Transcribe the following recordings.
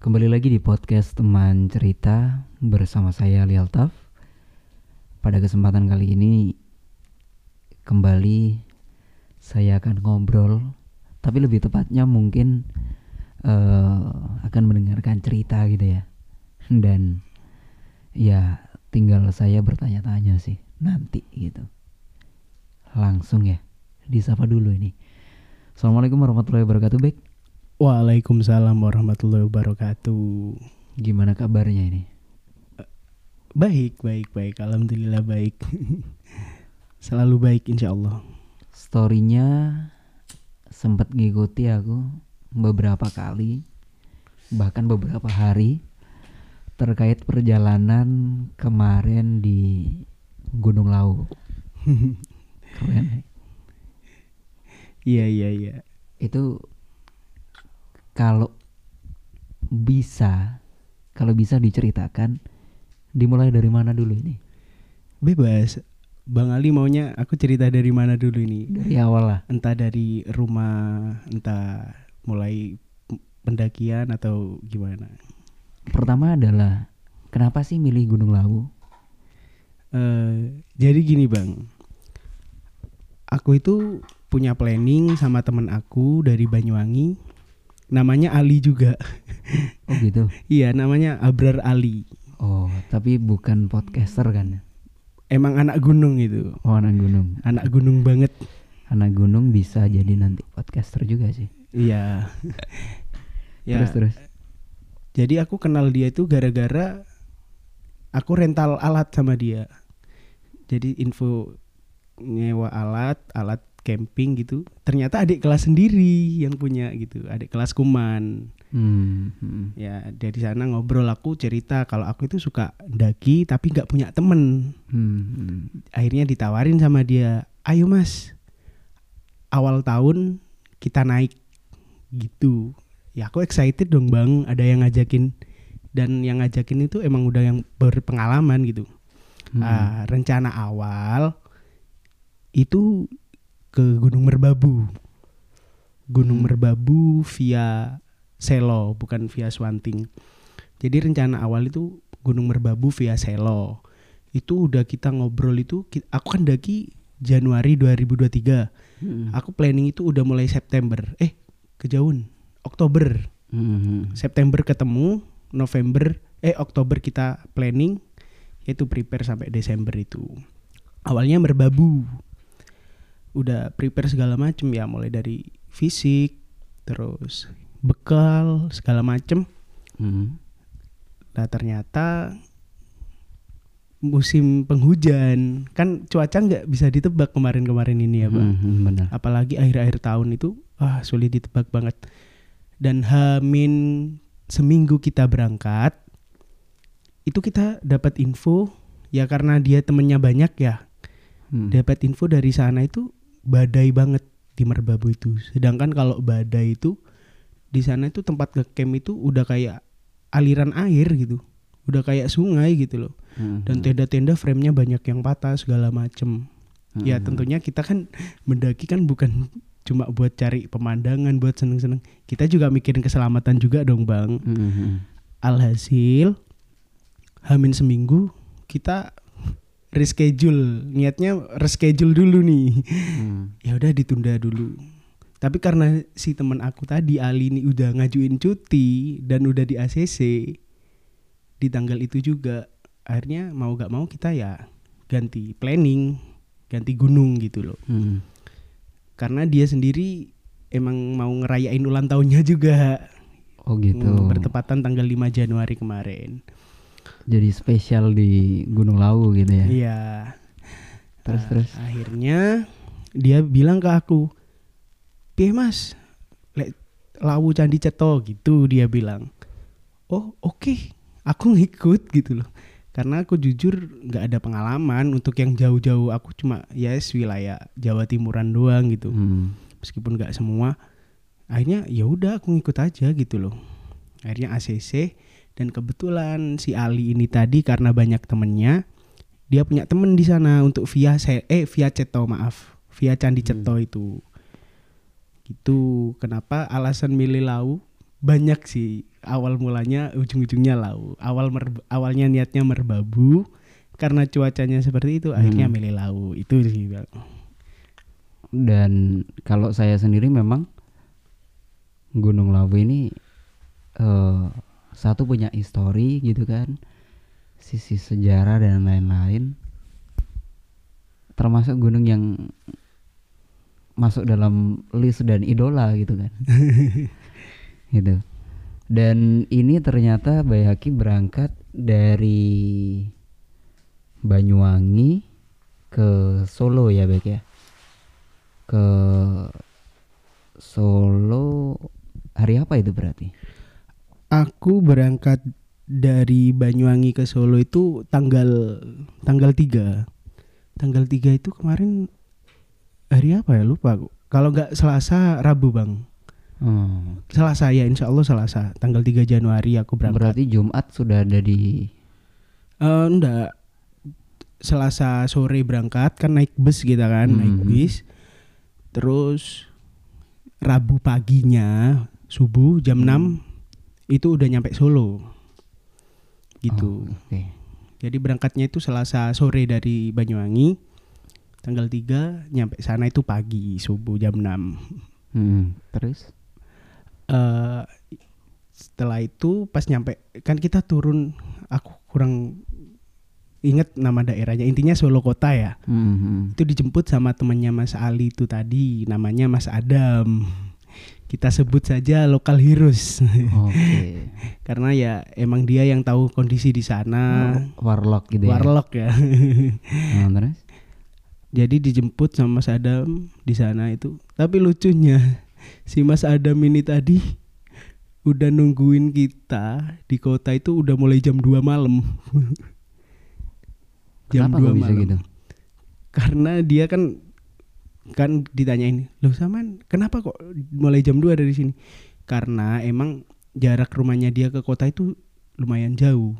Kembali lagi di podcast teman cerita bersama saya Lialtaf. Pada kesempatan kali ini kembali saya akan ngobrol, tapi lebih tepatnya mungkin uh, akan mendengarkan cerita gitu ya. Dan ya tinggal saya bertanya-tanya sih nanti gitu. Langsung ya, disapa dulu ini. Assalamualaikum warahmatullahi wabarakatuh, Bek. Waalaikumsalam warahmatullahi wabarakatuh. Gimana kabarnya ini? Baik, baik, baik. Alhamdulillah baik. Selalu baik insya Allah. Storynya sempat ngikuti aku beberapa kali, bahkan beberapa hari terkait perjalanan kemarin di Gunung Lau. Keren. Iya, iya, iya. Itu kalau bisa kalau bisa diceritakan dimulai dari mana dulu ini Bebas. Bang Ali maunya aku cerita dari mana dulu ini? dari awal lah Entah dari rumah, entah mulai pendakian atau gimana. pertama adalah kenapa sih milih Gunung Lawu Eh, jadi gini bang, aku itu punya planning sama teman aku dari Banyuwangi, namanya Ali juga. oh gitu iya, namanya Abrar Ali. oh tapi bukan podcaster kan Emang anak gunung itu, oh anak gunung anak gunung banget. anak gunung bisa jadi nanti podcaster juga sih Iya. ya, terus terus Jadi aku kenal dia itu gara-gara aku rental alat sama dia. Jadi info nyewa alat, alat camping gitu. Ternyata adik kelas sendiri yang punya gitu, adik kelas kuman. hmm, hmm. Ya dari sana ngobrol aku cerita kalau aku itu suka daki tapi nggak punya temen. Hmm, hmm. Akhirnya ditawarin sama dia, ayo mas, awal tahun kita naik gitu. Ya aku excited dong bang, ada yang ngajakin dan yang ngajakin itu emang udah yang berpengalaman gitu. Hmm. Ah, rencana awal itu ke Gunung Merbabu. Gunung Hmm. Merbabu via Selo, bukan via Swanting. Jadi rencana awal itu Gunung Merbabu via Selo. Itu udah kita ngobrol itu, aku kan daki Januari 2023. Hmm. Aku planning itu udah mulai September. Eh, kejauhan. Oktober. Hmm. September ketemu, November, eh Oktober kita planning, yaitu prepare sampai Desember itu. Awalnya merbabu, udah prepare segala macem ya, mulai dari fisik, terus bekal segala macem. Hmm. Nah ternyata musim penghujan, kan cuaca nggak bisa ditebak kemarin-kemarin ini ya bang. Hmm, hmm, benar apalagi akhir-akhir tahun itu ah sulit ditebak banget dan hamin seminggu kita berangkat itu kita dapat info ya karena dia temennya banyak ya Hmm. dapat info dari sana itu badai banget di Merbabu itu sedangkan kalau badai itu di sana itu tempat ngecamp itu udah kayak aliran air gitu udah kayak sungai gitu loh Hmm, dan hmm. tenda-tenda frame-nya banyak yang patah segala macem Ya Hmm. tentunya kita kan mendaki kan bukan cuma buat cari pemandangan, buat seneng-seneng. Kita juga mikirin keselamatan juga dong bang. Hmm, hmm. Alhasil, hamin seminggu kita reschedule. Niatnya reschedule dulu nih. Hmm. Ya udah ditunda dulu. Tapi karena si teman aku tadi Ali ini udah ngajuin cuti dan udah di ACC di tanggal itu juga, akhirnya mau gak mau kita ya ganti planning, ganti gunung gitu loh Hmm. karena dia sendiri emang mau ngerayain ulang tahunnya juga Oh gitu. Hmm, bertepatan tanggal 5 Januari kemarin Jadi spesial di Gunung Lawu gitu ya. iya. Terus Nah, terus. akhirnya dia bilang ke aku piye mas? Lek lawu candi ceto gitu dia bilang. Oh oke. Aku ngikut gitu loh. Karena aku jujur nggak ada pengalaman untuk yang jauh-jauh. Aku cuma ya yes, wilayah Jawa Timuran doang gitu. Hmm. meskipun nggak semua. Akhirnya ya udah aku ngikut aja gitu loh. Akhirnya ACC dan kebetulan si Ali ini tadi karena banyak temennya dia punya temen di sana untuk via se- eh via Ceto maaf via Candi Ceto itu gitu kenapa alasan milih Lau banyak sih awal mulanya ujung-ujungnya lau. Awal mer- awalnya niatnya merbabu karena cuacanya seperti itu akhirnya Hmm. milih lau. Itu sih Bang. Dan kalau saya sendiri memang Gunung Lawu ini eh, satu punya histori gitu kan, sisi sejarah dan lain-lain. Termasuk gunung yang masuk dalam list dan idola gitu kan. gitu. Dan ini ternyata Bayaki berangkat dari Banyuwangi ke Solo ya Bek ya ke Solo hari apa itu berarti? Aku berangkat dari Banyuwangi ke Solo itu tanggal tanggal 3. Tanggal 3 itu kemarin hari apa ya lupa aku. Kalau nggak Selasa, Rabu, Bang. Oh, Selasa ya, insya Allah Selasa. Tanggal 3 Januari aku berangkat. berarti Jumat sudah ada di Eh enggak. Selasa sore berangkat kan naik bus gitu kan, naik Mhm. bis. Terus Rabu paginya subuh jam Hmm. 6 itu udah nyampe Solo. Gitu. Oh, Oke. Jadi berangkatnya itu Selasa sore dari Banyuwangi. Tanggal 3 nyampe sana itu pagi, subuh jam 6. Hmm, terus? eh setelah itu pas nyampe kan kita turun aku kurang inget nama daerahnya intinya Solo kota ya Hmm, hmm. itu dijemput sama temannya Mas Ali itu tadi namanya Mas Adam kita sebut saja lokal heroes Oke. karena ya emang dia yang tahu kondisi di sana Warlock gitu ya. warlock ya Nah, terus? jadi dijemput sama Mas Adam di sana itu tapi lucunya si Mas Adam ini tadi udah nungguin kita di kota itu udah mulai jam 2 malam jam Kenapa 2 kok bisa malam gitu? karena dia kan kan ditanyain loh saman kenapa kok mulai jam 2 dari sini? Karena emang jarak rumahnya dia ke kota itu lumayan jauh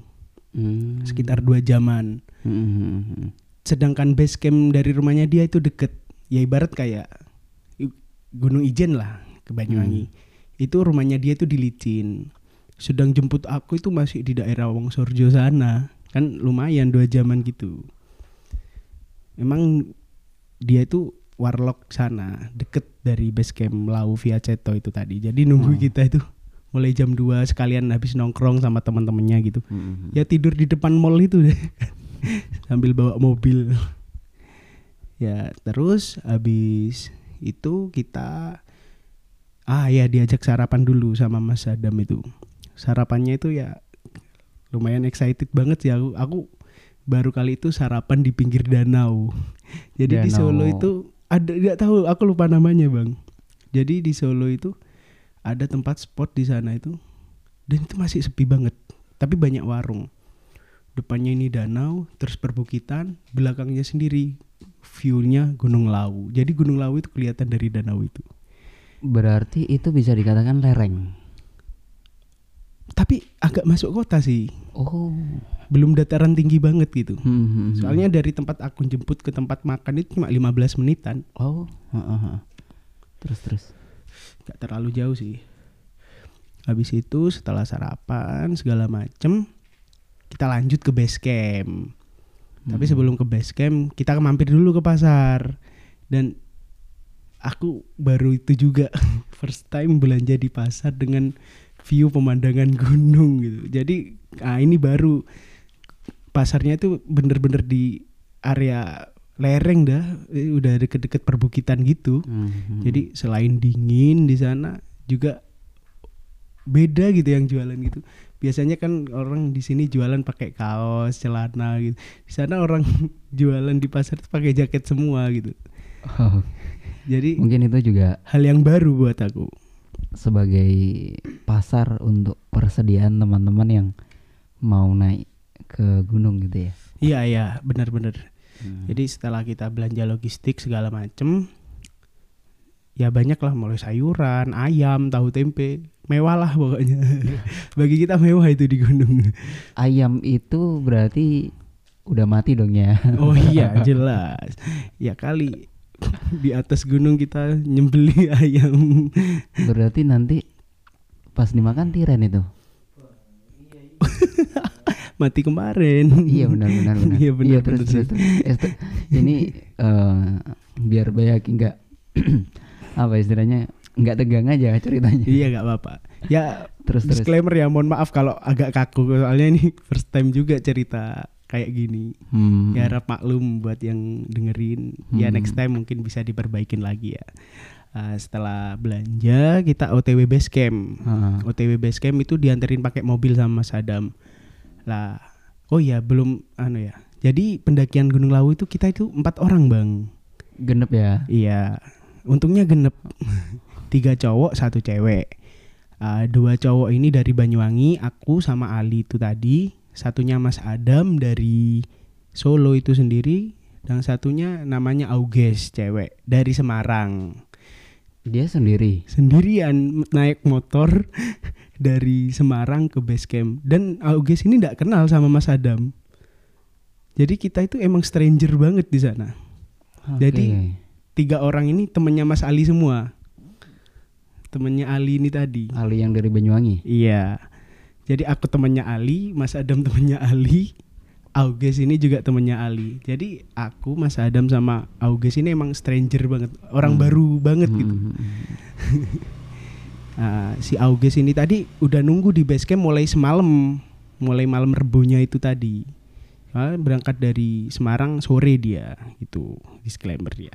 Hmm. sekitar dua jaman. Hmm, hmm, hmm, hmm. sedangkan base camp dari rumahnya dia itu deket. Ya ibarat kayak Gunung Ijen lah ke Banyuwangi. Itu rumahnya dia itu di Licin. Sedang jemput aku itu masih di daerah Wongsorjo sana. Kan lumayan dua jaman gitu. Memang dia itu warlock sana deket dari base camp Lau via Ceto itu tadi. Jadi nunggu Oh. kita itu mulai jam 2 sekalian habis nongkrong sama teman-temannya gitu. Hmm, hmm. ya tidur di depan mall itu deh. Sambil bawa mobil. Ya terus habis itu kita ah ya diajak sarapan dulu sama Mas Adam itu. Sarapannya itu ya lumayan excited banget sih. Aku aku baru kali itu sarapan di pinggir danau. Jadi di Danau. Solo itu ada tidak tahu aku lupa namanya bang. Jadi di Solo itu ada tempat spot di sana itu dan itu masih sepi banget tapi banyak warung. Depannya ini danau terus perbukitan belakangnya sendiri viewnya Gunung Lawu jadi Gunung Lawu itu kelihatan dari danau itu. Berarti itu bisa dikatakan lereng. tapi agak masuk kota sih. Oh. Belum dataran tinggi banget gitu Hmm, hmm, hmm. soalnya dari tempat aku jemput ke tempat makan itu cuma 15 menitan Oh. ha, ha, ha. Terus terus. gak terlalu jauh sih habis itu setelah sarapan segala macem kita lanjut ke base camp tapi Hmm. sebelum ke base camp kita mampir dulu ke pasar dan aku baru itu juga first time belanja di pasar dengan view pemandangan gunung gitu jadi ah ini baru pasarnya itu bener-bener di area lereng dah eh, udah deket-deket perbukitan gitu Hmm, hmm. jadi selain dingin di sana juga beda gitu yang jualan gitu. Biasanya kan orang di sini jualan pakai kaos, celana gitu. Di sana orang jualan di pasar itu pakai jaket semua gitu. Oh, Jadi mungkin itu juga hal yang baru buat aku. sebagai pasar untuk persediaan teman-teman yang mau naik ke gunung gitu ya. Iya iya benar-benar. Hmm. Jadi setelah kita belanja logistik segala macem, ya banyak lah mulai sayuran, ayam, tahu tempe, mewah lah pokoknya. Bagi kita mewah itu di gunung. Ayam itu berarti udah mati dong ya. Oh iya jelas. Ya kali di atas gunung kita nyembeli ayam. berarti nanti pas dimakan tiren itu. Mati kemarin. iya benar benar benar. Iya benar. terus benar terus. terus. Eh, ter- ini eh, biar Bayaki nggak apa istilahnya nggak tegang aja ceritanya. Iya nggak apa-apa. Ya Terus terus. disclaimer ya, mohon maaf kalau agak kaku soalnya ini first time juga cerita kayak gini. Hmm. Ya harap maklum buat yang dengerin. Ya Hmm. next time mungkin bisa diperbaikin lagi ya. Uh, setelah belanja kita OTW base camp. Ah. OTW base camp itu dianterin pakai mobil sama Mas Adam. Lah, oh ya belum anu ya. Jadi pendakian Gunung Lawu itu kita itu empat orang bang. genep ya. Iya, untungnya genep. Tiga cowok, satu cewek. Uh, dua cowok ini dari Banyuwangi, aku sama Ali itu tadi. Satunya Mas Adam dari Solo itu sendiri. Dan satunya namanya Auges, cewek dari Semarang. Dia sendiri. Sendirian naik motor dari Semarang ke base camp. Dan Auges ini tidak kenal sama Mas Adam. Jadi kita itu emang stranger banget di sana. Jadi, Oke. tiga orang ini temennya Mas Ali semua. Temennya Ali ini tadi. Ali yang dari Banyuwangi. Iya. Jadi aku temennya Ali, Mas Adam temennya Ali, Auges ini juga temennya Ali. Jadi aku, Mas Adam sama Auges ini emang stranger banget, orang Hmm. baru banget gitu. Hmm, hmm, hmm. Nah, si Auges ini tadi udah nunggu di base camp mulai semalam, mulai malam rebunya itu tadi. Ah, berangkat dari Semarang sore dia, itu disclaimer dia.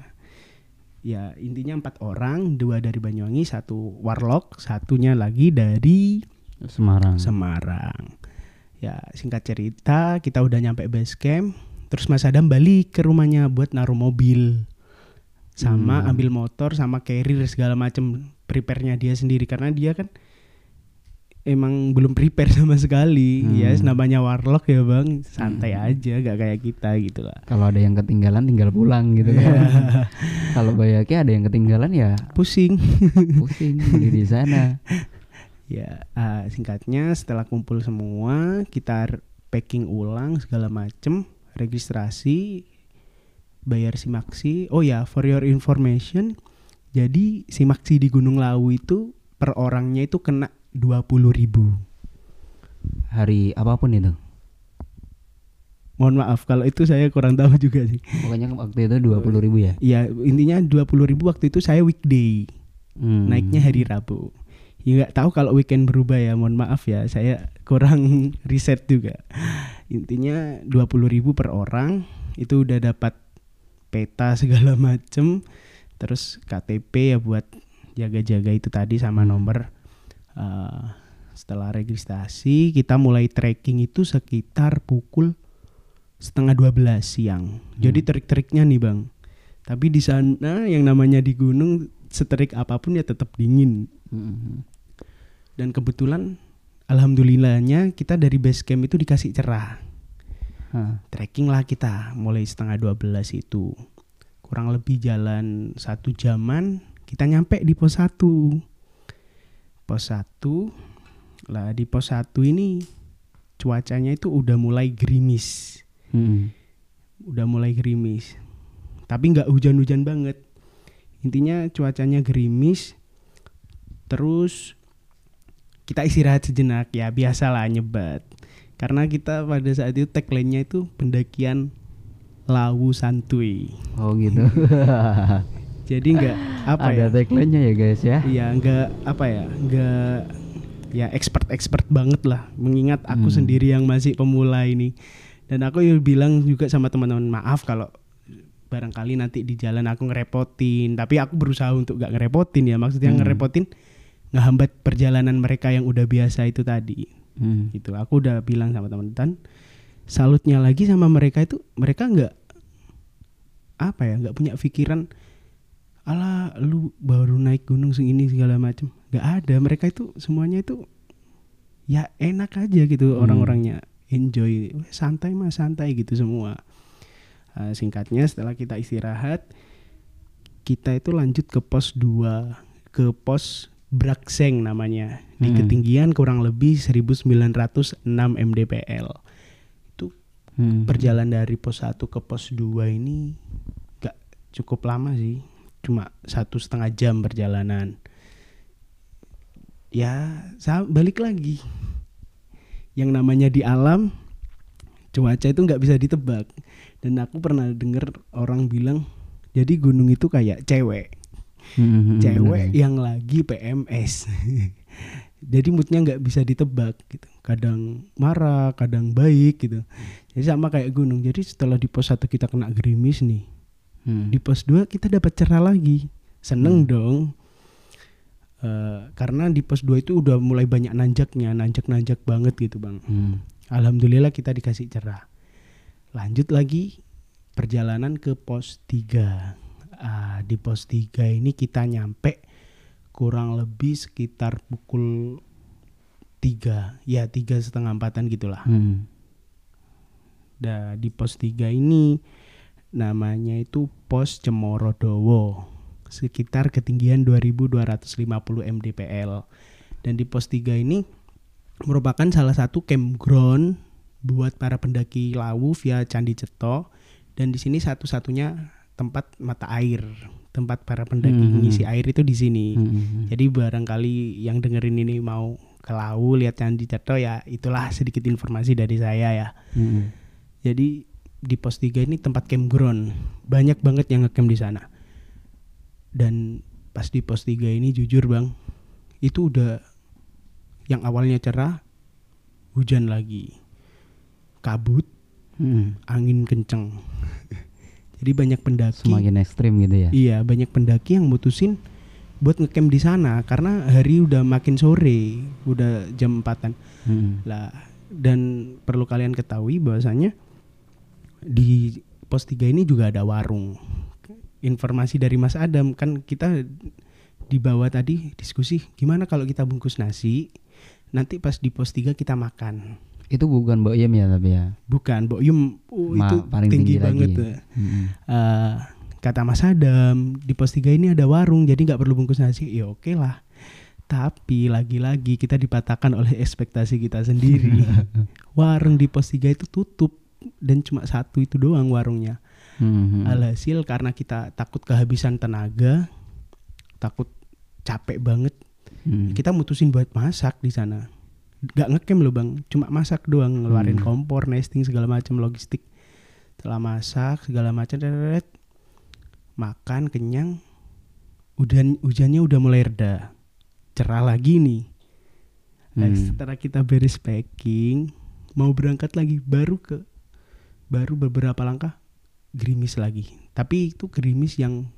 Ya intinya empat orang, dua dari Banyuwangi, satu Warlock, satunya lagi dari Semarang. Semarang. Ya singkat cerita kita udah nyampe base camp, terus Mas Adam balik ke rumahnya buat naruh mobil, sama Hmm. ambil motor, sama carrier segala macem prepare-nya dia sendiri karena dia kan emang belum prepare sama sekali. Hmm. Ya namanya warlock ya bang, santai aja, gak kayak kita gitu lah. Kalau ada yang ketinggalan tinggal pulang gitu Iya. kan. Kalau Bayaki ada yang ketinggalan ya Pusing. pusing di sana. Ya, ah, singkatnya setelah kumpul semua, kita packing ulang segala macem, registrasi, bayar simaksi. Oh ya, for your information, jadi simaksi di Gunung Lawu itu per orangnya itu kena 20.000 ribu. Hari apa pun itu. Mohon maaf kalau itu saya kurang tahu juga sih. Pokoknya waktu itu 20.000 ribu ya. Ya intinya 20.000 ribu waktu itu saya weekday, Hmm. naiknya hari Rabu. Ya nggak tahu kalau weekend berubah ya, mohon maaf ya, saya kurang riset juga. Intinya 20.000 ribu per orang, itu udah dapat peta segala macem, terus KTP ya buat jaga-jaga itu tadi sama Hmm. nomor. Eh, setelah registrasi kita mulai trekking itu sekitar pukul setengah 12 siang. Jadi Hmm. trik-triknya nih bang. Tapi di sana yang namanya di gunung seterik apa pun ya tetap dingin. Hmm. Dan kebetulan alhamdulillahnya kita dari base camp itu dikasih cerah. Hah. Trekking lah kita mulai setengah 12 itu. Kurang lebih jalan satu jaman kita nyampe di pos 1. Pos 1 lah di pos 1 ini cuacanya itu udah mulai gerimis. Hmm. udah mulai gerimis tapi nggak hujan-hujan banget intinya cuacanya gerimis terus kita istirahat sejenak ya biasalah nyebat karena kita pada saat itu tagline-nya itu pendakian lawu santuy Oh gitu. jadi nggak apa ada ya tagline-nya ya guys ya. Iya nggak apa ya nggak ya expert expert banget lah mengingat aku Hmm. sendiri yang masih pemula ini dan aku ya bilang juga sama teman-teman maaf kalau barangkali nanti di jalan aku ngerepotin tapi aku berusaha untuk gak ngerepotin ya maksudnya Hmm. ngerepotin ngehambat perjalanan mereka yang udah biasa itu tadi Hmm. gitu aku udah bilang sama teman-teman salutnya lagi sama mereka itu mereka nggak apa ya nggak punya pikiran ala lu baru naik gunung segini segala macam nggak ada mereka itu semuanya itu ya enak aja gitu Hmm. orang-orangnya enjoy santai mas santai gitu semua Uh, singkatnya setelah kita istirahat kita itu lanjut ke pos 2 ke pos Brakseng namanya di Hmm. ketinggian kurang lebih 1906 mdpl Hmm. perjalanan dari pos 1 ke pos 2 ini gak cukup lama sih. Cuma satu setengah jam perjalanan. Ya sa- balik lagi. Yang namanya di alam cuaca itu nggak bisa ditebak. Dan aku pernah denger orang bilang jadi gunung itu kayak cewek. Hmm, cewek bener. yang lagi PMS jadi moodnya nggak bisa ditebak gitu kadang marah kadang baik gitu. Jadi sama kayak gunung. Jadi setelah di pos satu kita kena gerimis nih. Hmm. di pos 2 kita dapat cerah lagi. Seneng Hmm. dong. Eh, karena di pos 2 itu udah mulai banyak nanjaknya nanjak-nanjak banget gitu bang. Hmm. alhamdulillah kita dikasih cerah. Lanjut lagi perjalanan ke pos 3 Ah, di pos 3 ini kita nyampe kurang lebih sekitar pukul 3 ya tiga setengah empatan gitulah Hmm. Nah, di pos 3 ini namanya itu pos Cemorodowo sekitar ketinggian 2250 mdpl dan di pos 3 ini merupakan salah satu campground buat para pendaki Lawu via Candi Ceto dan di sini satu-satunya tempat mata air tempat para pendaki Hmm. ngisi air itu di sini Hmm. jadi barangkali yang dengerin ini mau ke Lawu lihat Candi Ceto ya itulah sedikit informasi dari saya ya Hmm. jadi di pos 3 ini tempat campground. Banyak banget yang ngecamp di sana. Dan pas di pos 3 ini jujur Bang, itu udah yang awalnya cerah hujan lagi. Kabut, Hmm. angin kenceng. Jadi banyak pendaki. Semakin ekstrim gitu ya. Iya, banyak pendaki yang mutusin buat ngecamp di sana karena hari udah makin sore, udah jam 4-an. Hmm. Lah dan perlu kalian ketahui bahwasanya di pos 3 ini juga ada warung. Informasi dari Mas Adam kan kita di bawah tadi diskusi gimana kalau kita bungkus nasi nanti pas di pos 3 kita makan. Itu bukan Yem ya tapi ya. Bukan, Mbok Yum oh, Ma- itu paling tinggi, tinggi lagi. banget. tuh. Hmm. Eh, kata Mas Adam di pos 3 ini ada warung jadi nggak perlu bungkus nasi. Ya oke lah. Tapi lagi-lagi kita dipatahkan oleh ekspektasi kita sendiri. warung di pos 3 itu tutup dan cuma satu itu doang warungnya. Hmm. Alhasil karena kita takut kehabisan tenaga, takut capek banget, Hmm. kita mutusin buat masak di sana. Gak ngecamp loh bang, cuma masak doang, ngeluarin Hmm. kompor, nesting segala macam logistik. Setelah masak segala macam, makan kenyang, hujan hujannya udah mulai reda, cerah lagi nih. Nah, Hmm. setelah kita beres packing, mau berangkat lagi, baru ke baru beberapa langkah gerimis lagi. Tapi itu gerimis yang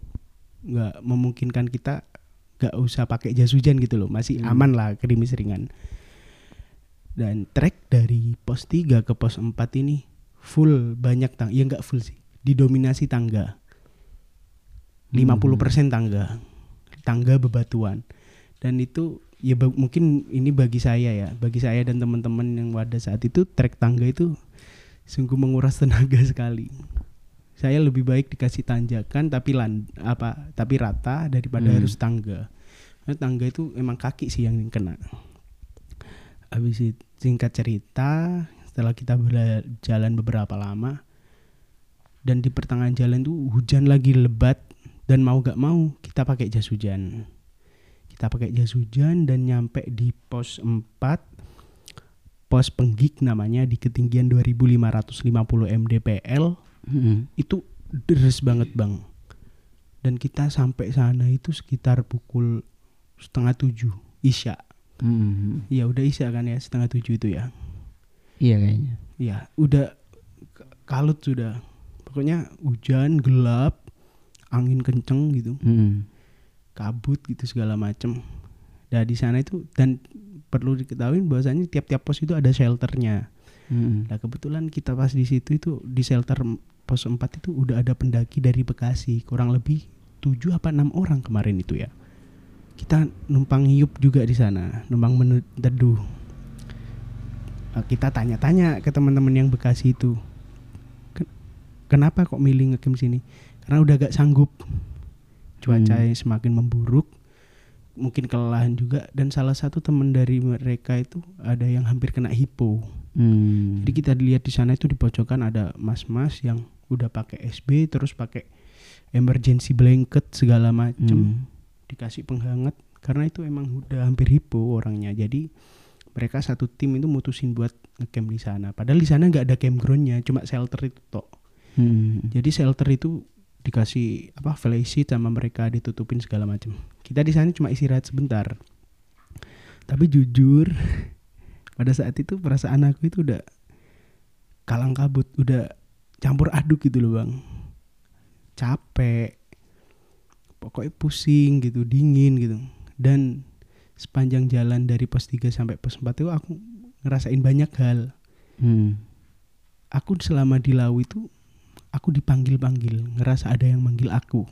nggak memungkinkan kita nggak usah pakai jas hujan gitu loh, masih Hmm. aman lah gerimis ringan. Dan trek dari pos 3 ke pos 4 ini full banyak tangga, ya nggak full sih, didominasi tangga. 50% tangga. Tangga bebatuan. Dan itu ya mungkin ini bagi saya ya, bagi saya dan teman-teman yang pada saat itu trek tangga itu sungguh menguras tenaga sekali. Saya lebih baik dikasih tanjakan tapi lan apa tapi rata daripada Hmm. harus tangga. Karena tangga itu emang kaki sih yang kena. Habis itu singkat cerita, setelah kita berjalan beberapa lama dan di pertengahan jalan tuh hujan lagi lebat dan mau gak mau kita pakai jas hujan. Kita pakai jas hujan dan nyampe di pos 4 pos penggik namanya di ketinggian 2550 mdpl Hmm. itu deres banget bang dan kita sampai sana itu sekitar pukul setengah tujuh isya Hmm. ya udah isya kan ya setengah tujuh itu ya Iya kayaknya. ya udah kalut sudah pokoknya hujan gelap angin kenceng gitu Hmm. kabut gitu segala macem nah di sana itu dan perlu diketahui bahwasanya tiap-tiap pos itu ada shelternya Hmm. Nah kebetulan kita pas di situ itu di shelter pos 4 itu udah ada pendaki dari Bekasi kurang lebih 7 apa 6 orang kemarin itu ya. Kita numpang hiup juga di sana, numpang meneduh. Eh, Kita tanya-tanya ke teman-teman yang Bekasi itu. "Ken- Kenapa kok milih ngecamp sini? Karena udah gak sanggup. Cuaca Hmm. yang semakin memburuk, mungkin kelelahan juga dan salah satu teman dari mereka itu ada yang hampir kena hipo. Hmm. Jadi kita lihat di sana itu di pojokan ada mas-mas yang udah pakai SB terus pakai emergency blanket segala macem Hmm. dikasih penghangat karena itu emang udah hampir hipo orangnya. Jadi mereka satu tim itu mutusin buat ngecamp di sana padahal di sana nggak ada campgroundnya cuma shelter itu tok Hmm. jadi shelter itu dikasih apa flash sama mereka ditutupin segala macam kita di sana cuma istirahat sebentar. Tapi jujur pada saat itu perasaan aku itu udah kalang kabut udah campur aduk gitu loh bang. Capek. Pokoknya pusing gitu dingin gitu. Dan sepanjang jalan dari pos 3 sampai pos 4 itu aku ngerasain banyak hal. Hmm. aku selama di lau itu aku dipanggil-panggil ngerasa ada yang manggil aku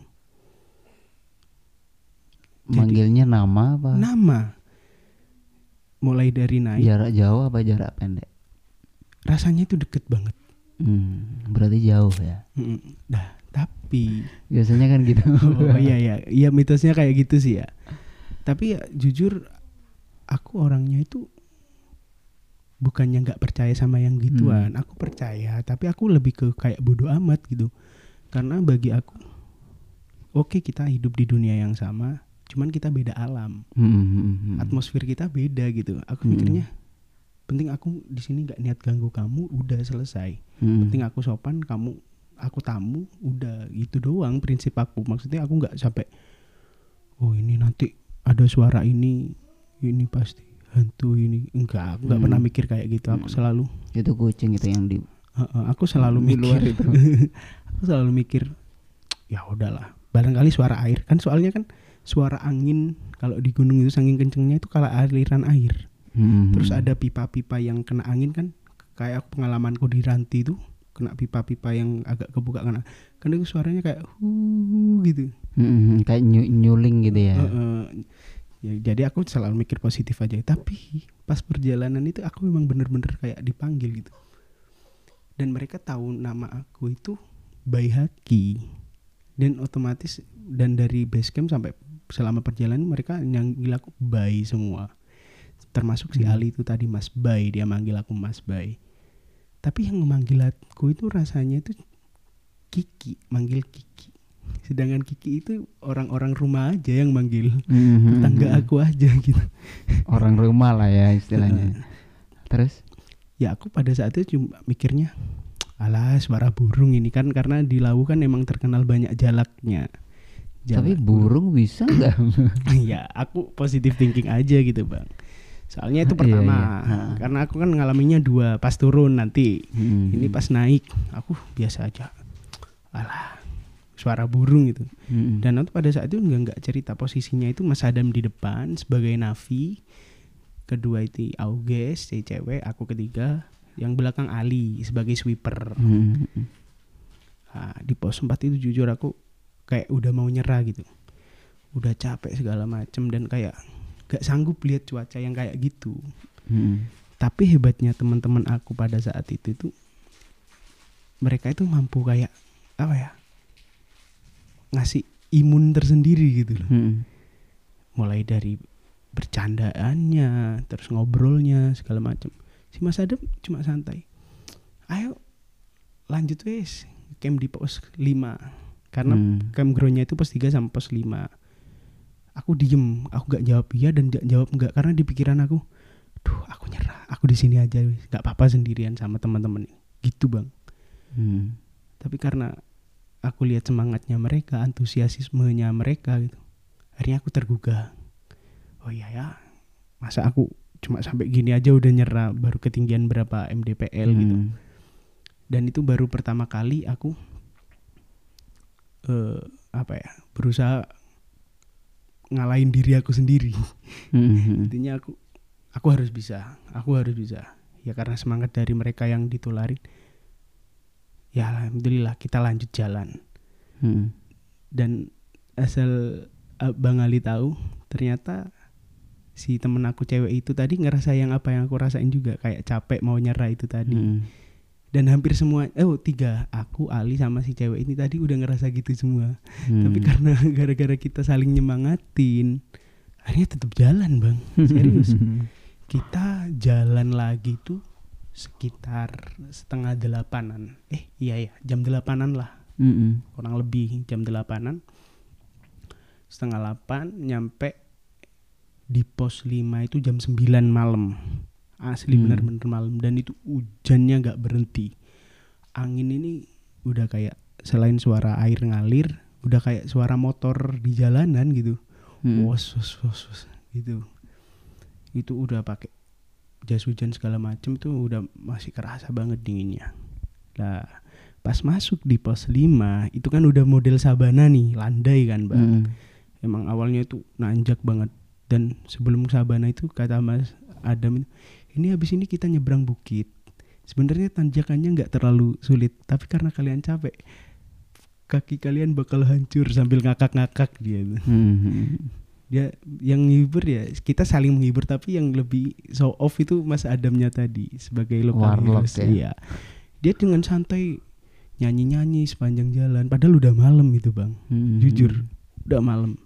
Jadi- Manggilnya nama apa? nama mulai dari naik Jarak jauh apa jarak pendek? rasanya itu deket banget Hmm. Berarti jauh ya. Mm, dah tapi Biasanya kan gitu. oh iya iya iya mitosnya kayak gitu sih ya tapi ya jujur aku orangnya itu bukannya nggak percaya sama yang gituan. Aku percaya tapi aku lebih ke kayak bodoh amat gitu. Karena bagi aku oke kita hidup di dunia yang sama cuman kita beda alam. Hmm, hmm, hmm, hmm. atmosfer kita beda gitu. Aku Hmm. mikirnya penting aku di sini nggak niat ganggu kamu udah selesai. Hmm. penting aku sopan kamu aku tamu udah. Gitu doang prinsip aku. Maksudnya aku nggak sampai oh ini nanti ada suara ini ini pasti hantu ini enggak aku nggak Hmm. pernah mikir kayak gitu aku Hmm. selalu Itu kucing itu yang di Heeh, aku selalu Di luar mikir itu. aku selalu mikir ya udahlah barangkali suara air kan soalnya kan suara angin kalau di gunung itu saking kencengnya itu kalau aliran air Hmm. terus ada pipa-pipa yang kena angin kan kayak pengalamanku di Ranti itu kena pipa-pipa yang agak kebuka kena kan itu suaranya kayak hu gitu Hmm, kayak nyu- nyuling gitu ya. Heeh. Ya, jadi aku selalu mikir positif aja. Tapi pas perjalanan itu aku memang bener-bener kayak dipanggil gitu. Dan mereka tahu nama aku itu Baihaki. Dan otomatis dan dari base camp sampai selama perjalanan mereka nyanggil aku Bai semua. Termasuk si Hmm. Ali itu tadi Mas Bai. Dia manggil aku Mas Bai. Tapi yang memanggil aku itu rasanya itu Kiki manggil Kiki sedangkan Kiki itu orang-orang rumah aja yang manggil Hmm, tetangga aku aja gitu Orang rumah lah ya istilahnya. Terus? ya aku pada saat itu cuma mikirnya alah suara burung ini kan karena di Lawu kan emang terkenal banyak jalaknya Tapi Jalak burung bisa nggak? ya aku positif thinking aja gitu bang soalnya itu Iya, pertama iya. Ha. karena aku kan ngalaminya dua pas turun nanti Hmm. ini pas naik aku biasa aja alah suara burung gitu Hmm. dan aku pada saat itu nggak nggak cerita posisinya itu Mas Adam di depan sebagai navi kedua itu Auges si cewek aku ketiga yang belakang Ali sebagai sweeper Hmm. Nah, di pos 4 itu jujur aku kayak udah mau nyerah gitu udah capek segala macem dan kayak gak sanggup lihat cuaca yang kayak gitu Hmm. tapi hebatnya teman-teman aku pada saat itu itu mereka itu mampu kayak apa ya ngasih imun tersendiri gitu loh. Hmm. mulai dari bercandaannya terus ngobrolnya segala macam. Si Mas Adam cuma santai. Ayo lanjut wes camp di pos 5 karena Hmm. campgroundnya itu pos 3 sampai pos 5 aku diem aku gak jawab iya dan gak jawab enggak karena di pikiran aku duh aku nyerah aku di sini aja wes gak apa-apa sendirian sama teman-teman. Gitu bang. Hmm. tapi karena aku lihat semangatnya mereka antusiasismenya mereka gitu. Akhirnya aku tergugah. Oh iya ya masa aku cuma sampai gini aja udah nyerah baru ketinggian berapa MDPL gitu. Hmm. dan itu baru pertama kali aku eh apa ya berusaha ngalahin diri aku sendiri. Hmm. intinya aku aku harus bisa aku harus bisa. Ya karena semangat dari mereka yang ditularin ya alhamdulillah kita lanjut jalan Hmm. dan asal uh, Bang Ali tahu ternyata si temen aku cewek itu tadi ngerasa yang apa yang aku rasain juga kayak capek mau nyerah itu tadi Hmm. dan hampir semua eh oh, tiga aku Ali sama si cewek ini tadi udah ngerasa gitu semua Hmm. tapi karena gara-gara kita saling nyemangatin akhirnya tetap jalan bang serius kita jalan lagi tuh sekitar setengah delapanan. Eh iya ya jam delapanan lah. Hmm. kurang lebih jam delapanan. Setengah delapan nyampe di pos 5 itu jam 9 malam. Asli Hmm. benar-benar malam. Dan itu hujannya nggak berhenti. Angin ini udah kayak selain suara air ngalir udah kayak suara motor di jalanan gitu. Hmm. wos wos wos wos gitu. Itu udah pakai jas hujan segala macem tuh udah masih kerasa banget dinginnya lah pas masuk di pos 5 itu kan udah model sabana nih landai kan bang Hmm. emang awalnya itu nanjak banget dan sebelum sabana itu kata mas Adam ini habis ini kita nyebrang bukit sebenarnya tanjakannya nggak terlalu sulit tapi karena kalian capek kaki kalian bakal hancur sambil ngakak-ngakak dia tuh. Hmm. Dia yang menghibur ya kita saling menghibur tapi yang lebih show off itu Mas Adamnya tadi sebagai lokal Warlock heroes. ya. Iya. dia dengan santai nyanyi-nyanyi sepanjang jalan padahal udah malam itu bang Hmm. jujur udah malam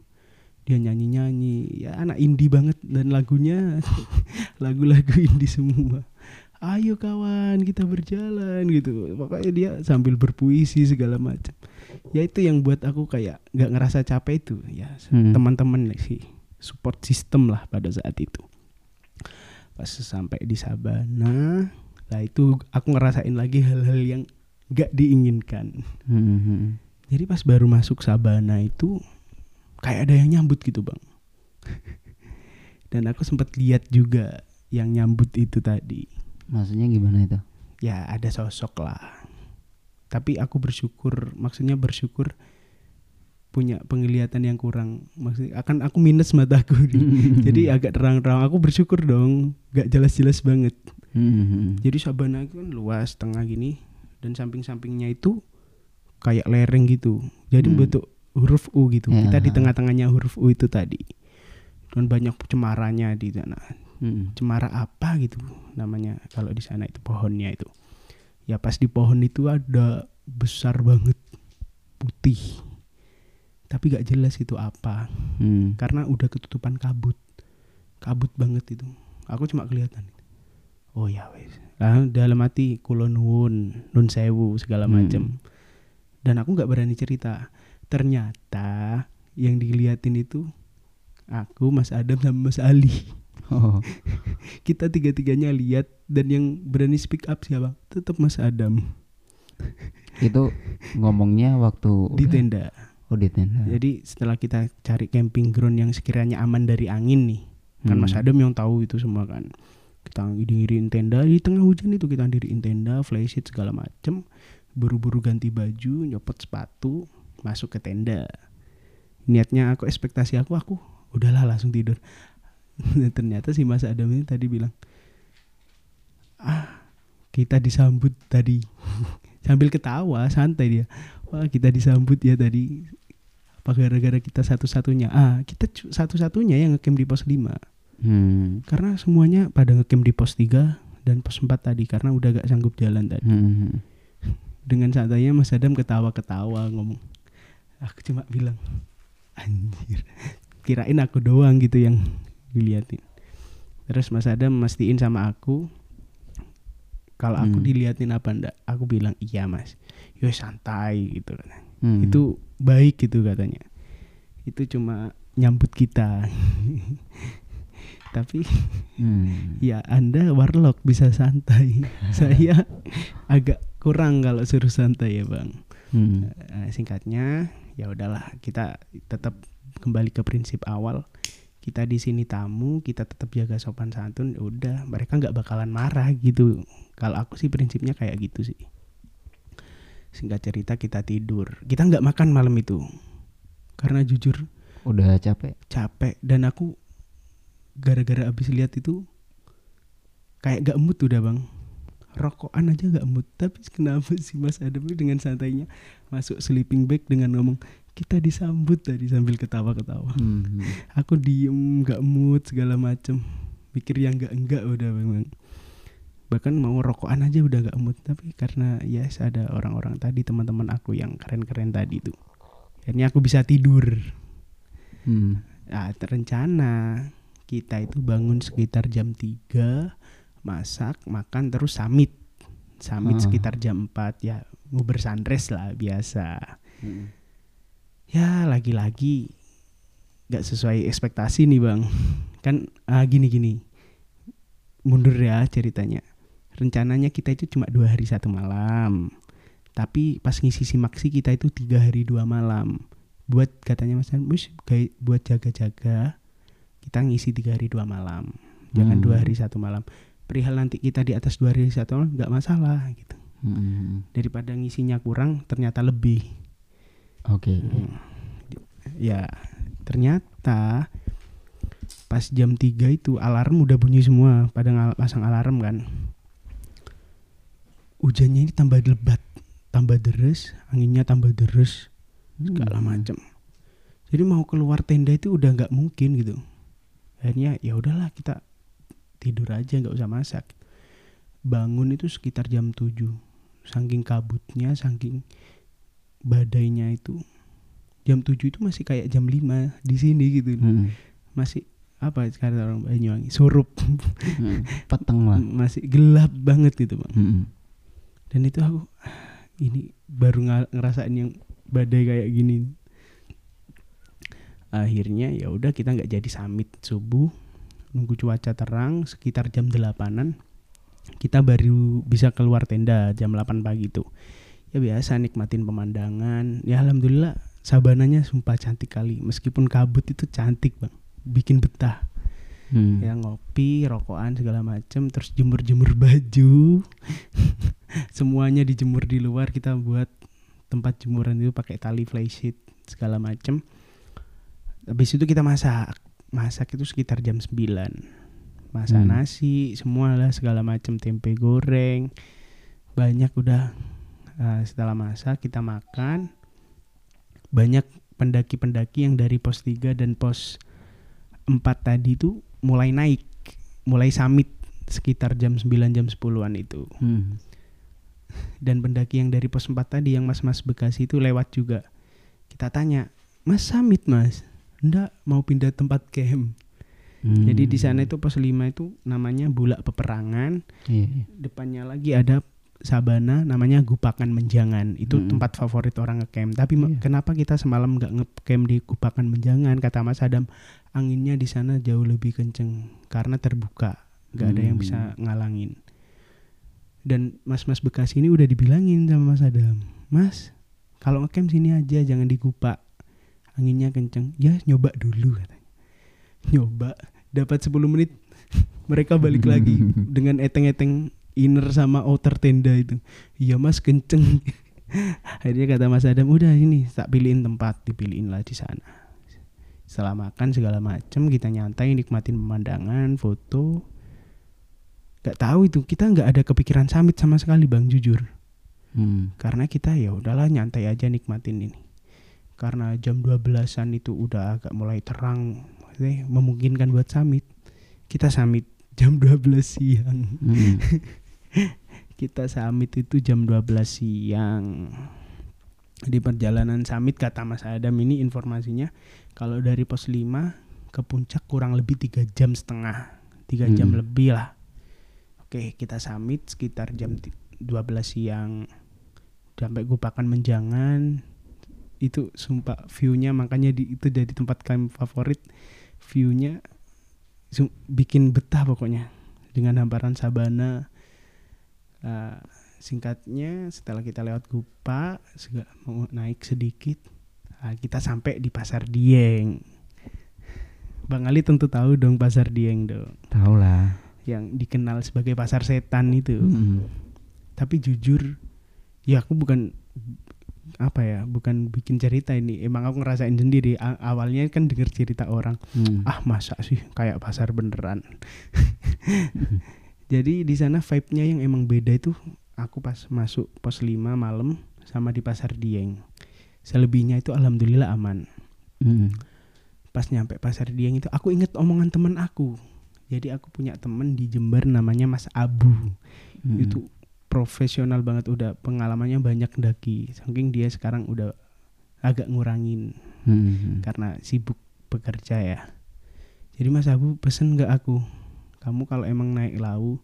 dia nyanyi-nyanyi ya anak indie banget dan lagunya lagu-lagu indie semua ayo kawan kita berjalan gitu pokoknya dia sambil berpuisi segala macam ya itu yang buat aku kayak nggak ngerasa capek itu ya Hmm. teman-teman sih support system lah pada saat itu pas sampai di Sabana lah itu aku ngerasain lagi hal-hal yang nggak diinginkan Hmm. jadi pas baru masuk Sabana itu kayak ada yang nyambut gitu bang. Dan aku sempat lihat juga yang nyambut itu tadi. Maksudnya gimana itu? Ya ada sosok lah. Tapi aku bersyukur, maksudnya bersyukur punya penglihatan yang kurang. Maksudnya akan aku minus mataku. Jadi agak terang-terang. Aku bersyukur dong, gak jelas-jelas banget. Hmm. Jadi Sabana itu kan luas tengah gini dan samping-sampingnya itu kayak lereng gitu. Jadi Hmm. bentuk huruf U gitu. Ya. Kita di tengah-tengahnya huruf U itu tadi. Dan banyak cemaranya di sana. Hmm. Cemara apa gitu namanya kalau di sana itu pohonnya itu. Ya pas di pohon itu ada besar banget putih. Tapi gak jelas itu apa Hmm. karena udah ketutupan kabut. Kabut banget itu. Aku cuma kelihatan. Oh ya wes. Lah dalam hati kulon nuwun, nun sewu segala Hmm. macem. Dan aku nggak berani cerita. Ternyata yang diliatin itu aku, Mas Adam sama Mas Ali. Oh. Kita tiga-tiganya lihat dan yang berani speak up siapa? Tetap Mas Adam Itu ngomongnya waktu di udah- tenda. Oh di tenda. Jadi setelah kita cari camping ground yang sekiranya aman dari angin nih, kan Hmm. Mas Adam yang tahu itu semua kan. Kita diriin tenda di tengah hujan itu kita diriin tenda, flysheet segala macem, buru-buru ganti baju, nyopot sepatu, masuk ke tenda. Niatnya aku ekspektasi aku aku udahlah langsung tidur. Ternyata si Mas Adam ini tadi bilang, ah kita disambut tadi sambil ketawa santai dia. Wah kita disambut ya tadi apa gara-gara kita satu-satunya ah kita satu-satunya yang ngecamp di pos 5 Hmm. karena semuanya pada ngecamp di pos 3 dan pos 4 tadi karena udah gak sanggup jalan tadi Hmm. dengan santainya Mas Adam ketawa-ketawa ngomong aku cuma bilang anjir kirain aku doang gitu yang diliatin. Terus Mas Adam mastiin sama aku kalau aku Hmm. diliatin apa ndak? Aku bilang iya mas. Yo santai gitu kan Hmm. itu baik gitu katanya. Itu cuma nyambut kita. Tapi Hmm. ya anda warlock bisa santai. Saya agak kurang kalau suruh santai ya bang. Hmm. Eh, singkatnya ya udahlah kita tetap kembali ke prinsip awal kita di sini tamu kita tetap jaga sopan santun ya udah mereka nggak bakalan marah gitu. Kalau aku sih prinsipnya kayak gitu sih. Singkat cerita kita tidur. Kita nggak makan malam itu. Karena jujur Udah capek. capek. Dan aku gara-gara abis lihat itu kayak gak mood udah bang. Rokokan aja gak mood. Tapi kenapa sih Mas Adam dengan santainya masuk sleeping bag dengan ngomong kita disambut tadi sambil ketawa-ketawa Hmm. aku diem gak mood segala macem mikir yang enggak enggak udah memang bahkan mau rokokan aja udah gak mood tapi karena ya yes, ada orang-orang tadi teman-teman aku yang keren-keren tadi tuh akhirnya aku bisa tidur Hmm. Nah, terencana kita itu bangun sekitar jam 3 masak, makan terus summit. Summit Ah. sekitar jam 4 ya mau bersandres lah biasa. Hmm. Ya lagi-lagi nggak sesuai ekspektasi nih bang. Kan ah, gini-gini. mundur ya ceritanya rencananya kita itu cuma dua hari satu malam tapi pas ngisi simaksi kita itu tiga hari dua malam buat katanya mas gay- buat jaga-jaga kita ngisi tiga hari dua malam jangan Hmm. dua hari satu malam perihal nanti kita di atas dua hari satu malam nggak masalah gitu Hmm. daripada ngisinya kurang ternyata lebih Oke. Hmm. ya ternyata pas jam 3 itu alarm udah bunyi semua pada ngal- pasang alarm kan hujannya ini tambah lebat tambah deres anginnya tambah deres segala Hmm. macem jadi mau keluar tenda itu udah nggak mungkin gitu akhirnya ya udahlah kita tidur aja nggak usah masak bangun itu sekitar jam 7 saking kabutnya saking badainya itu jam 7 itu masih kayak jam 5 di sini gitu Hmm. masih apa sekarang orang Banyuwangi surup Hmm. Peteng lah. masih gelap banget gitu bang Hmm. dan itu aku "Ah, ini baru ngerasain yang badai kayak gini akhirnya ya udah kita nggak jadi summit subuh nunggu cuaca terang sekitar jam delapanan kita baru bisa keluar tenda jam 8 pagi itu ya biasa nikmatin pemandangan. Ya alhamdulillah sabananya sumpah cantik kali. Meskipun kabut itu cantik bang. Bikin betah. Hmm. ya ngopi rokokan segala macem terus jemur jemur baju. Semuanya dijemur di luar kita buat tempat jemuran itu pakai tali flysheet segala macem. Habis itu kita masak. Masak itu sekitar jam 9 masak Hmm. nasi semua lah segala macem. Tempe goreng. Banyak udah Nah, setelah masak kita makan banyak pendaki-pendaki yang dari pos 3 dan pos 4 tadi itu mulai naik mulai summit sekitar jam 9 jam 10-an itu Hmm. dan pendaki yang dari pos 4 tadi yang mas-mas Bekasi itu lewat juga kita tanya mas summit mas enggak mau pindah tempat camp Hmm. jadi di sana itu pos 5 itu namanya bulak peperangan Iya, iya. depannya lagi ada sabana namanya Gupakan Menjangan. Itu Mm. tempat favorit orang ngecamp. Tapi Iya. kenapa kita semalam nggak ngecamp di Gupakan Menjangan? Kata Mas Adam anginnya di sana jauh lebih kenceng karena terbuka. Nggak ada yang Hmm. bisa ngalangin. Dan mas-mas Bekasi ini udah dibilangin sama Mas Adam Mas kalau ngecamp sini aja jangan di Gupak anginnya kenceng. Ya nyoba dulu katanya. Nyoba dapat 10 menit mereka balik lagi dengan eteng-eteng inner sama outer tenda itu. Iya mas kenceng. Akhirnya kata mas Adam udah ini tak pilihin tempat dipilihin lah di sana. Setelah makan segala macem kita nyantai nikmatin pemandangan foto. Gak tahu itu kita nggak ada kepikiran summit sama sekali bang jujur. Hmm. karena kita ya udahlah nyantai aja nikmatin ini. Karena jam 12-an itu udah agak mulai terang memungkinkan buat summit kita summit jam 12 siang. Hmm. kita summit itu jam 12 siang. Di perjalanan summit kata Mas Adam ini informasinya kalau dari pos 5 ke puncak kurang lebih tiga jam setengah tiga jam Hmm. lebih lah. Oke kita summit sekitar jam ti- 12 siang. Sampai gupakan menjangan. Itu sumpah viewnya makanya di, itu jadi tempat kami favorit viewnya. Bikin betah pokoknya dengan hamparan sabana Uh, singkatnya setelah kita lewat Gupa mau naik sedikit uh, kita sampai di Pasar Dieng Bang Ali tentu tahu dong Pasar Dieng dong Tahu lah. yang dikenal sebagai pasar setan itu Hmm. tapi jujur ya aku bukan apa ya bukan bikin cerita ini emang aku ngerasain sendiri A- awalnya kan denger cerita orang Hmm. ah masa sih kayak pasar beneran jadi di sana vibe-nya yang emang beda itu aku pas masuk pos 5 malam sama di pasar Dieng selebihnya itu alhamdulillah aman Hmm. pas nyampe pasar Dieng itu aku inget omongan temen aku jadi aku punya temen di Jember namanya Mas Abu Hmm. itu profesional banget udah pengalamannya banyak daki saking dia sekarang udah agak ngurangin Hmm. karena sibuk bekerja ya. Jadi Mas Abu pesen nggak aku, kamu kalau emang naik lau,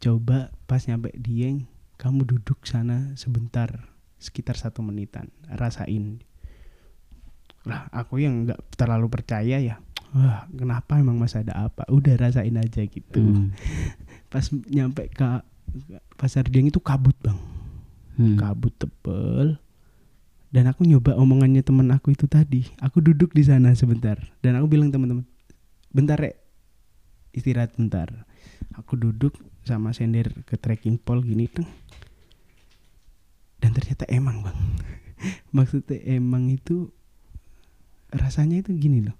coba pas nyampe Dieng, kamu duduk sana sebentar, sekitar satu menitan, rasain. Lah aku yang nggak terlalu percaya ya, wah kenapa emang Mas ada apa? Udah rasain aja gitu. Hmm. pas nyampe ke pasar Dieng itu kabut bang Hmm. kabut tebel dan aku nyoba omongannya teman aku itu tadi aku duduk di sana sebentar dan aku bilang teman-teman bentar rek istirahat bentar aku duduk sama sender ke trekking pole gini teng dan ternyata emang bang maksudnya emang itu rasanya itu gini loh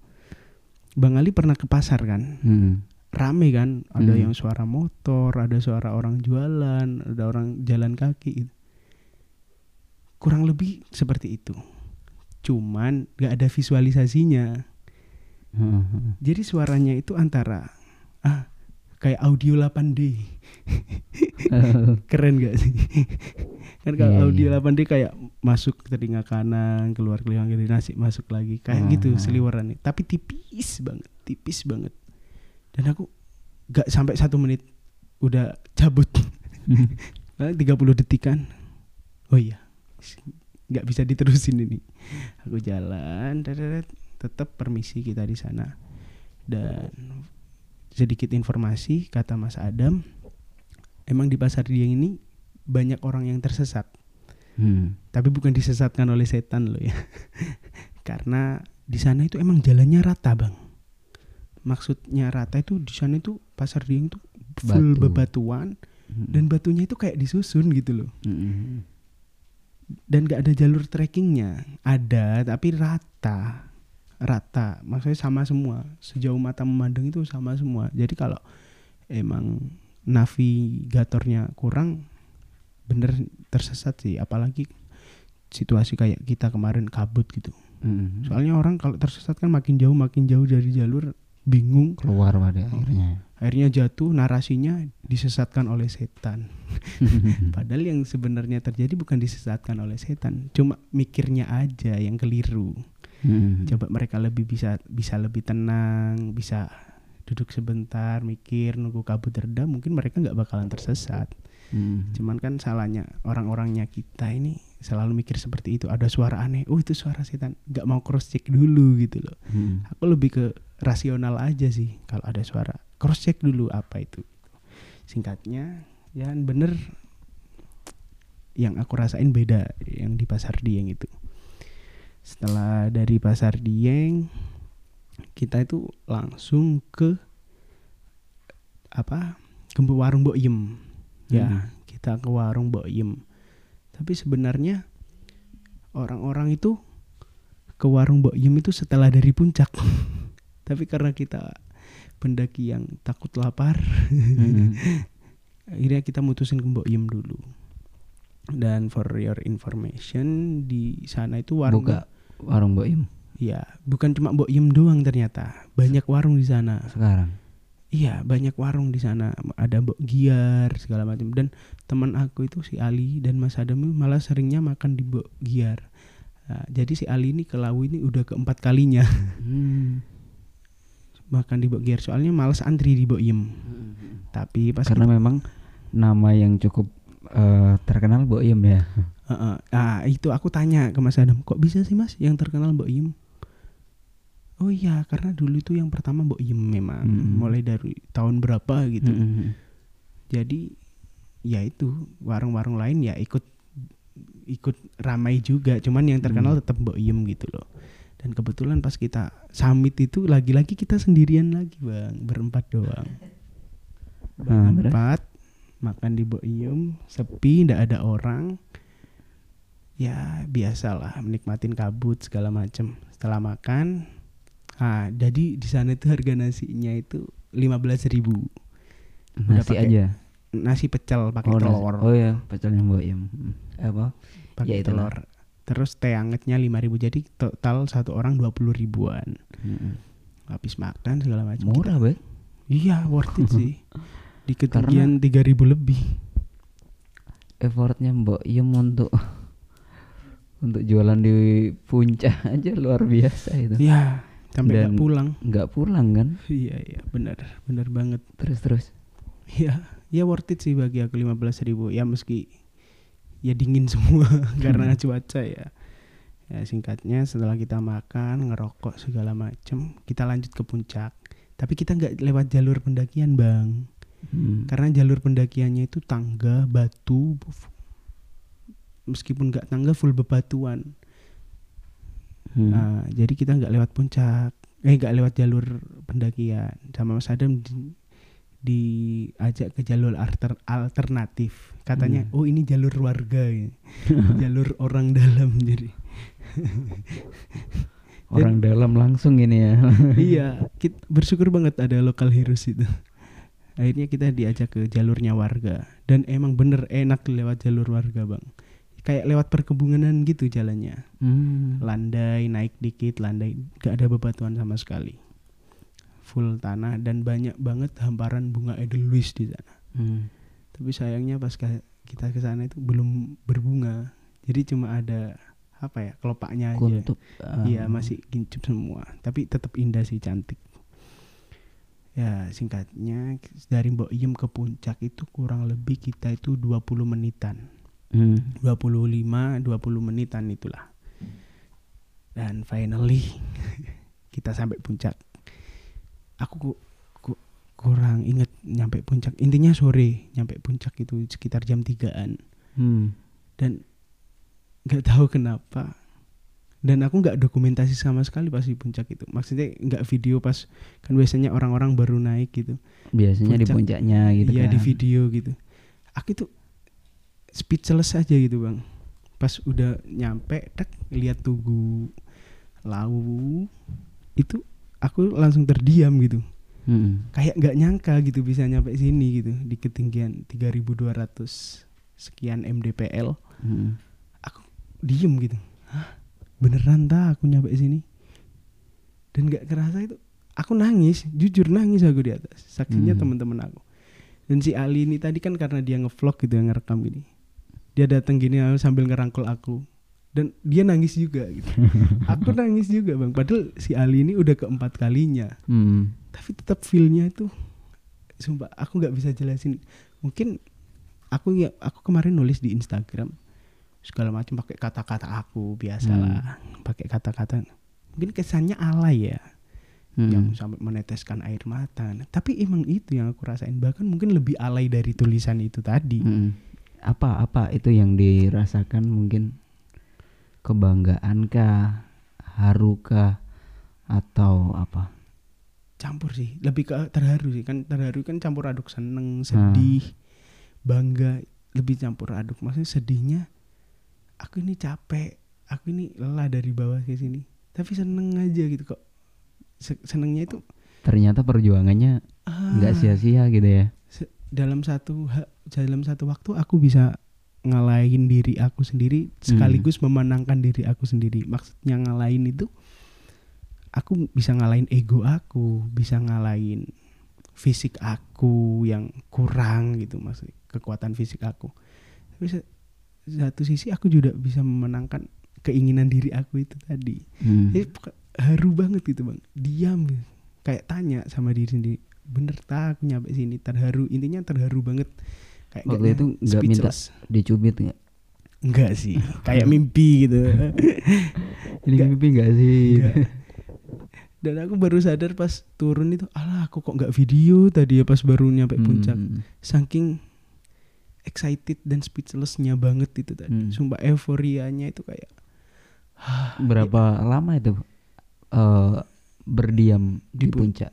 bang Ali pernah ke pasar kan Hmm. rame kan ada Hmm. yang suara motor ada suara orang jualan ada orang jalan kaki gitu. kurang lebih seperti itu cuman gak ada visualisasinya Hmm. jadi suaranya itu antara ah kayak audio 8D keren gak sih? Kan kalau Iya, audio iya. 8D kayak masuk ke telinga kanan keluar telinga kiri nasi masuk lagi. Kayak Ah. gitu seliweran tapi tipis banget tipis banget. Dan aku gak sampai satu menit udah cabut. Paling 30 detikan. Oh iya nggak bisa diterusin ini. Aku jalan tetap permisi kita di sana. Dan sedikit informasi kata Mas Adam emang di pasar Dieng ini banyak orang yang tersesat Hmm. tapi bukan disesatkan oleh setan loh ya karena di sana itu emang jalannya rata bang maksudnya rata itu di sana itu pasar Dieng itu full Batu. bebatuan Hmm. dan batunya itu kayak disusun gitu loh Hmm. dan gak ada jalur trekkingnya ada tapi rata rata. Maksudnya sama semua. Sejauh mata memandang itu sama semua. Jadi kalau emang navigatornya kurang bener tersesat sih. Apalagi situasi kayak kita kemarin kabut gitu. Hmm. soalnya orang kalau tersesat kan makin jauh makin jauh dari jalur bingung keluar pada akhirnya akhirnya jatuh narasinya disesatkan oleh setan Padahal yang sebenarnya terjadi bukan disesatkan oleh setan, cuma mikirnya aja yang keliru. Hmm. Coba mereka lebih bisa bisa lebih tenang, bisa duduk sebentar, mikir, nunggu kabut reda, mungkin mereka nggak bakalan tersesat. Hmm. Cuman kan salahnya orang-orangnya kita ini selalu mikir seperti itu. Ada suara aneh, oh itu suara setan, nggak mau cross check dulu gitu loh. Hmm. Aku lebih ke rasional aja sih kalau ada suara, cross check dulu apa itu. Singkatnya, ya bener yang aku rasain beda yang di pasar Dieng itu. Setelah dari pasar Dieng, kita itu langsung ke apa? Ke warung Mbok Yem. Ya, Hmm. kita ke warung Mbok Yem. Tapi sebenarnya orang-orang itu ke warung Mbok Yem itu setelah dari puncak. Tapi karena kita pendaki yang takut lapar, Hmm. akhirnya kita mutusin ke Mbok Yem dulu. Dan for your information di sana itu warung buka warung Im ya bukan cuma Mbok Yem doang ternyata banyak warung di sana sekarang iya banyak warung di sana. Ada Mbok Giar segala macam dan teman aku itu si Ali dan Mas Adam malah seringnya makan di Mbok Giar. Nah, jadi si Ali ini ke Lawu ini udah keempat kalinya. Hmm. makan di Mbok Giar. Soalnya males antri di Mbok Yem tapi pas karena memang nama yang cukup eh, terkenal Mbak Im ya. Heeh. Ah, itu aku tanya ke Mas Adam, kok bisa sih Mas yang terkenal Mbok Yem? Oh iya, karena dulu itu yang pertama Mbok Yem memang, Mm-mm. mulai dari tahun berapa gitu. Hmm. Jadi ya itu warung-warung lain ya ikut ikut ramai juga, cuman yang terkenal Mm. tetap Mbok Yem gitu loh. Dan kebetulan pas kita summit itu lagi-lagi kita sendirian lagi bang, berempat doang. Ah? Berempat makan di Mbok Yem, sepi, ndak ada orang ya biasalah menikmatin kabut segala macem setelah makan ah jadi di sana itu harga nasinya itu lima belas ribu. Nasi pakai aja? nasi pecel pakai oh, nasi- telur. oh ya pecelnya Mbak Im Hmm. apa? Pakai ya itulah. telur. Terus teh hangatnya lima ribu jadi total satu orang dua puluh ribuan. Hmm. habis makan segala macam murah baik iya worth it sih. Di ketinggian tiga ribu lebih. effortnya Mbak Im untuk untuk jualan di puncak aja luar biasa itu. Ya sampai nggak pulang. nggak pulang kan? Iya iya. Benar benar banget. Terus terus? Ya ya worth it sih bagi aku lima belas ribu. Ya meski ya dingin semua karena cuaca ya. Ya singkatnya setelah kita makan ngerokok segala macem kita lanjut ke puncak. Tapi kita nggak lewat jalur pendakian bang. Hmm. karena jalur pendakiannya itu tangga batu meskipun nggak tangga full bebatuan Hmm. Nah, jadi kita nggak lewat puncak eh nggak lewat jalur pendakian sama Mas Adam di- diajak ke jalur alter- alternatif katanya Hmm. oh ini jalur warga ya. jalur orang dalam jadi Orang dalam langsung ini ya. iya kita bersyukur banget ada lokal heroes itu akhirnya kita diajak ke jalurnya warga dan emang bener enak lewat jalur warga bang kayak lewat perkebunan gitu jalannya Hmm. landai naik dikit landai gak ada bebatuan sama sekali full tanah dan banyak banget hamparan bunga edelweiss di sana Hmm. tapi sayangnya pas kita ke sana itu belum berbunga jadi cuma ada apa ya kelopaknya aja ah. Iya masih gincup semua, tapi tetap indah sih cantik. Ya singkatnya dari Mbok Iem ke puncak itu kurang lebih kita itu 20 menitan, Hmm. 25 20 menitan itulah. Dan finally kita sampai puncak. Aku ku- ku- kurang inget nyampe puncak. Intinya sore nyampe puncak itu sekitar jam 3-an Hmm. dan nggak tahu kenapa dan aku nggak dokumentasi sama sekali pas di puncak itu maksudnya nggak video pas kan biasanya orang-orang baru naik gitu Biasanya di Puncak. puncaknya gitu iya kan. di video gitu aku itu speechless aja gitu bang pas udah nyampe tak lihat tugu lau itu aku langsung terdiam gitu Hmm. kayak nggak nyangka gitu bisa nyampe sini gitu di ketinggian 3200 sekian mdpl Hmm. diem gitu Hah? beneran tak aku nyampe sini dan nggak kerasa itu aku nangis jujur nangis aku di atas saksinya Hmm. teman-teman aku dan si Ali ini tadi kan karena dia ngevlog gitu yang ngerekam gini dia datang gini sambil ngerangkul aku. Dan dia nangis juga gitu. Aku nangis juga bang. Padahal si Ali ini udah keempat kalinya. Hmm. tapi tetap feelnya itu sumpah aku nggak bisa jelasin. Mungkin aku ya aku kemarin nulis di Instagram segala macam pakai kata-kata aku biasalah. Pakai kata-kata. Mungkin kesannya alay ya Hmm. yang sampai meneteskan air mata. Nah, tapi emang itu yang aku rasain. Bahkan mungkin lebih alay dari tulisan itu tadi. Hmm. Apa apa itu yang dirasakan? Mungkin kebanggaan kah, haru kah atau apa? campur sih lebih ke terharu sih. Kan terharu kan campur aduk seneng sedih bangga lebih campur aduk. Maksudnya sedihnya aku ini capek aku ini lelah dari bawah ke sini. Tapi seneng aja gitu kok. Se- senengnya itu Ternyata perjuangannya ah, nggak sia-sia gitu ya. Dalam satu dalam satu waktu aku bisa ngalahin diri aku sendiri sekaligus memenangkan diri aku sendiri maksudnya ngalahin itu aku bisa ngalahin ego aku bisa ngalahin fisik aku yang kurang gitu maksud kekuatan fisik aku tapi satu sisi aku juga bisa memenangkan keinginan diri aku itu tadi Hmm. jadi haru banget gitu bang diam gitu. kayak tanya sama diri sendiri bener tak aku nyampe sini terharu intinya terharu banget kayak Waktu nggak itu nggak minta. Dicubit nggak? enggak sih kayak mimpi gitu Ini Nggak. mimpi nggak sih? Enggak. dan aku baru sadar pas turun itu alah aku kok nggak video tadi ya pas baru nyampe puncak Hmm. saking excited dan speechlessnya banget itu tadi Hmm. sumpah euforianya itu kayak Berapa lama itu eh, berdiam di, Di pun- puncak?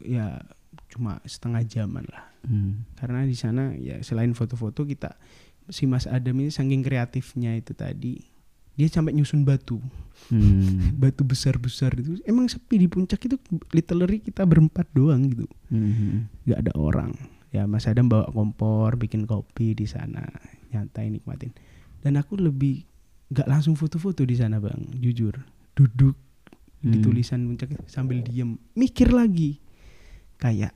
Ya cuma setengah jaman lah Hmm. karena di sana ya selain foto-foto kita si Mas Adam ini saking kreatifnya itu tadi dia sampai nyusun batu Hmm. batu besar-besar itu emang sepi di puncak itu literally kita berempat doang gitu Hmm. nggak ada orang ya Mas Adam bawa kompor bikin kopi di sana nyantai nikmatin dan aku lebih nggak langsung foto-foto di sana bang jujur duduk di Hmm. tulisan puncak sambil diem mikir lagi kayak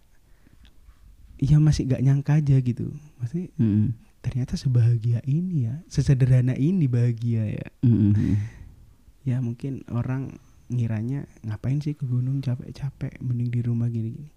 ya masih gak nyangka aja gitu maksudnya Hmm. ternyata sebahagia ini ya sesederhana ini bahagia ya Hmm. ya mungkin orang ngiranya ngapain sih ke gunung capek-capek mending di rumah gini-gini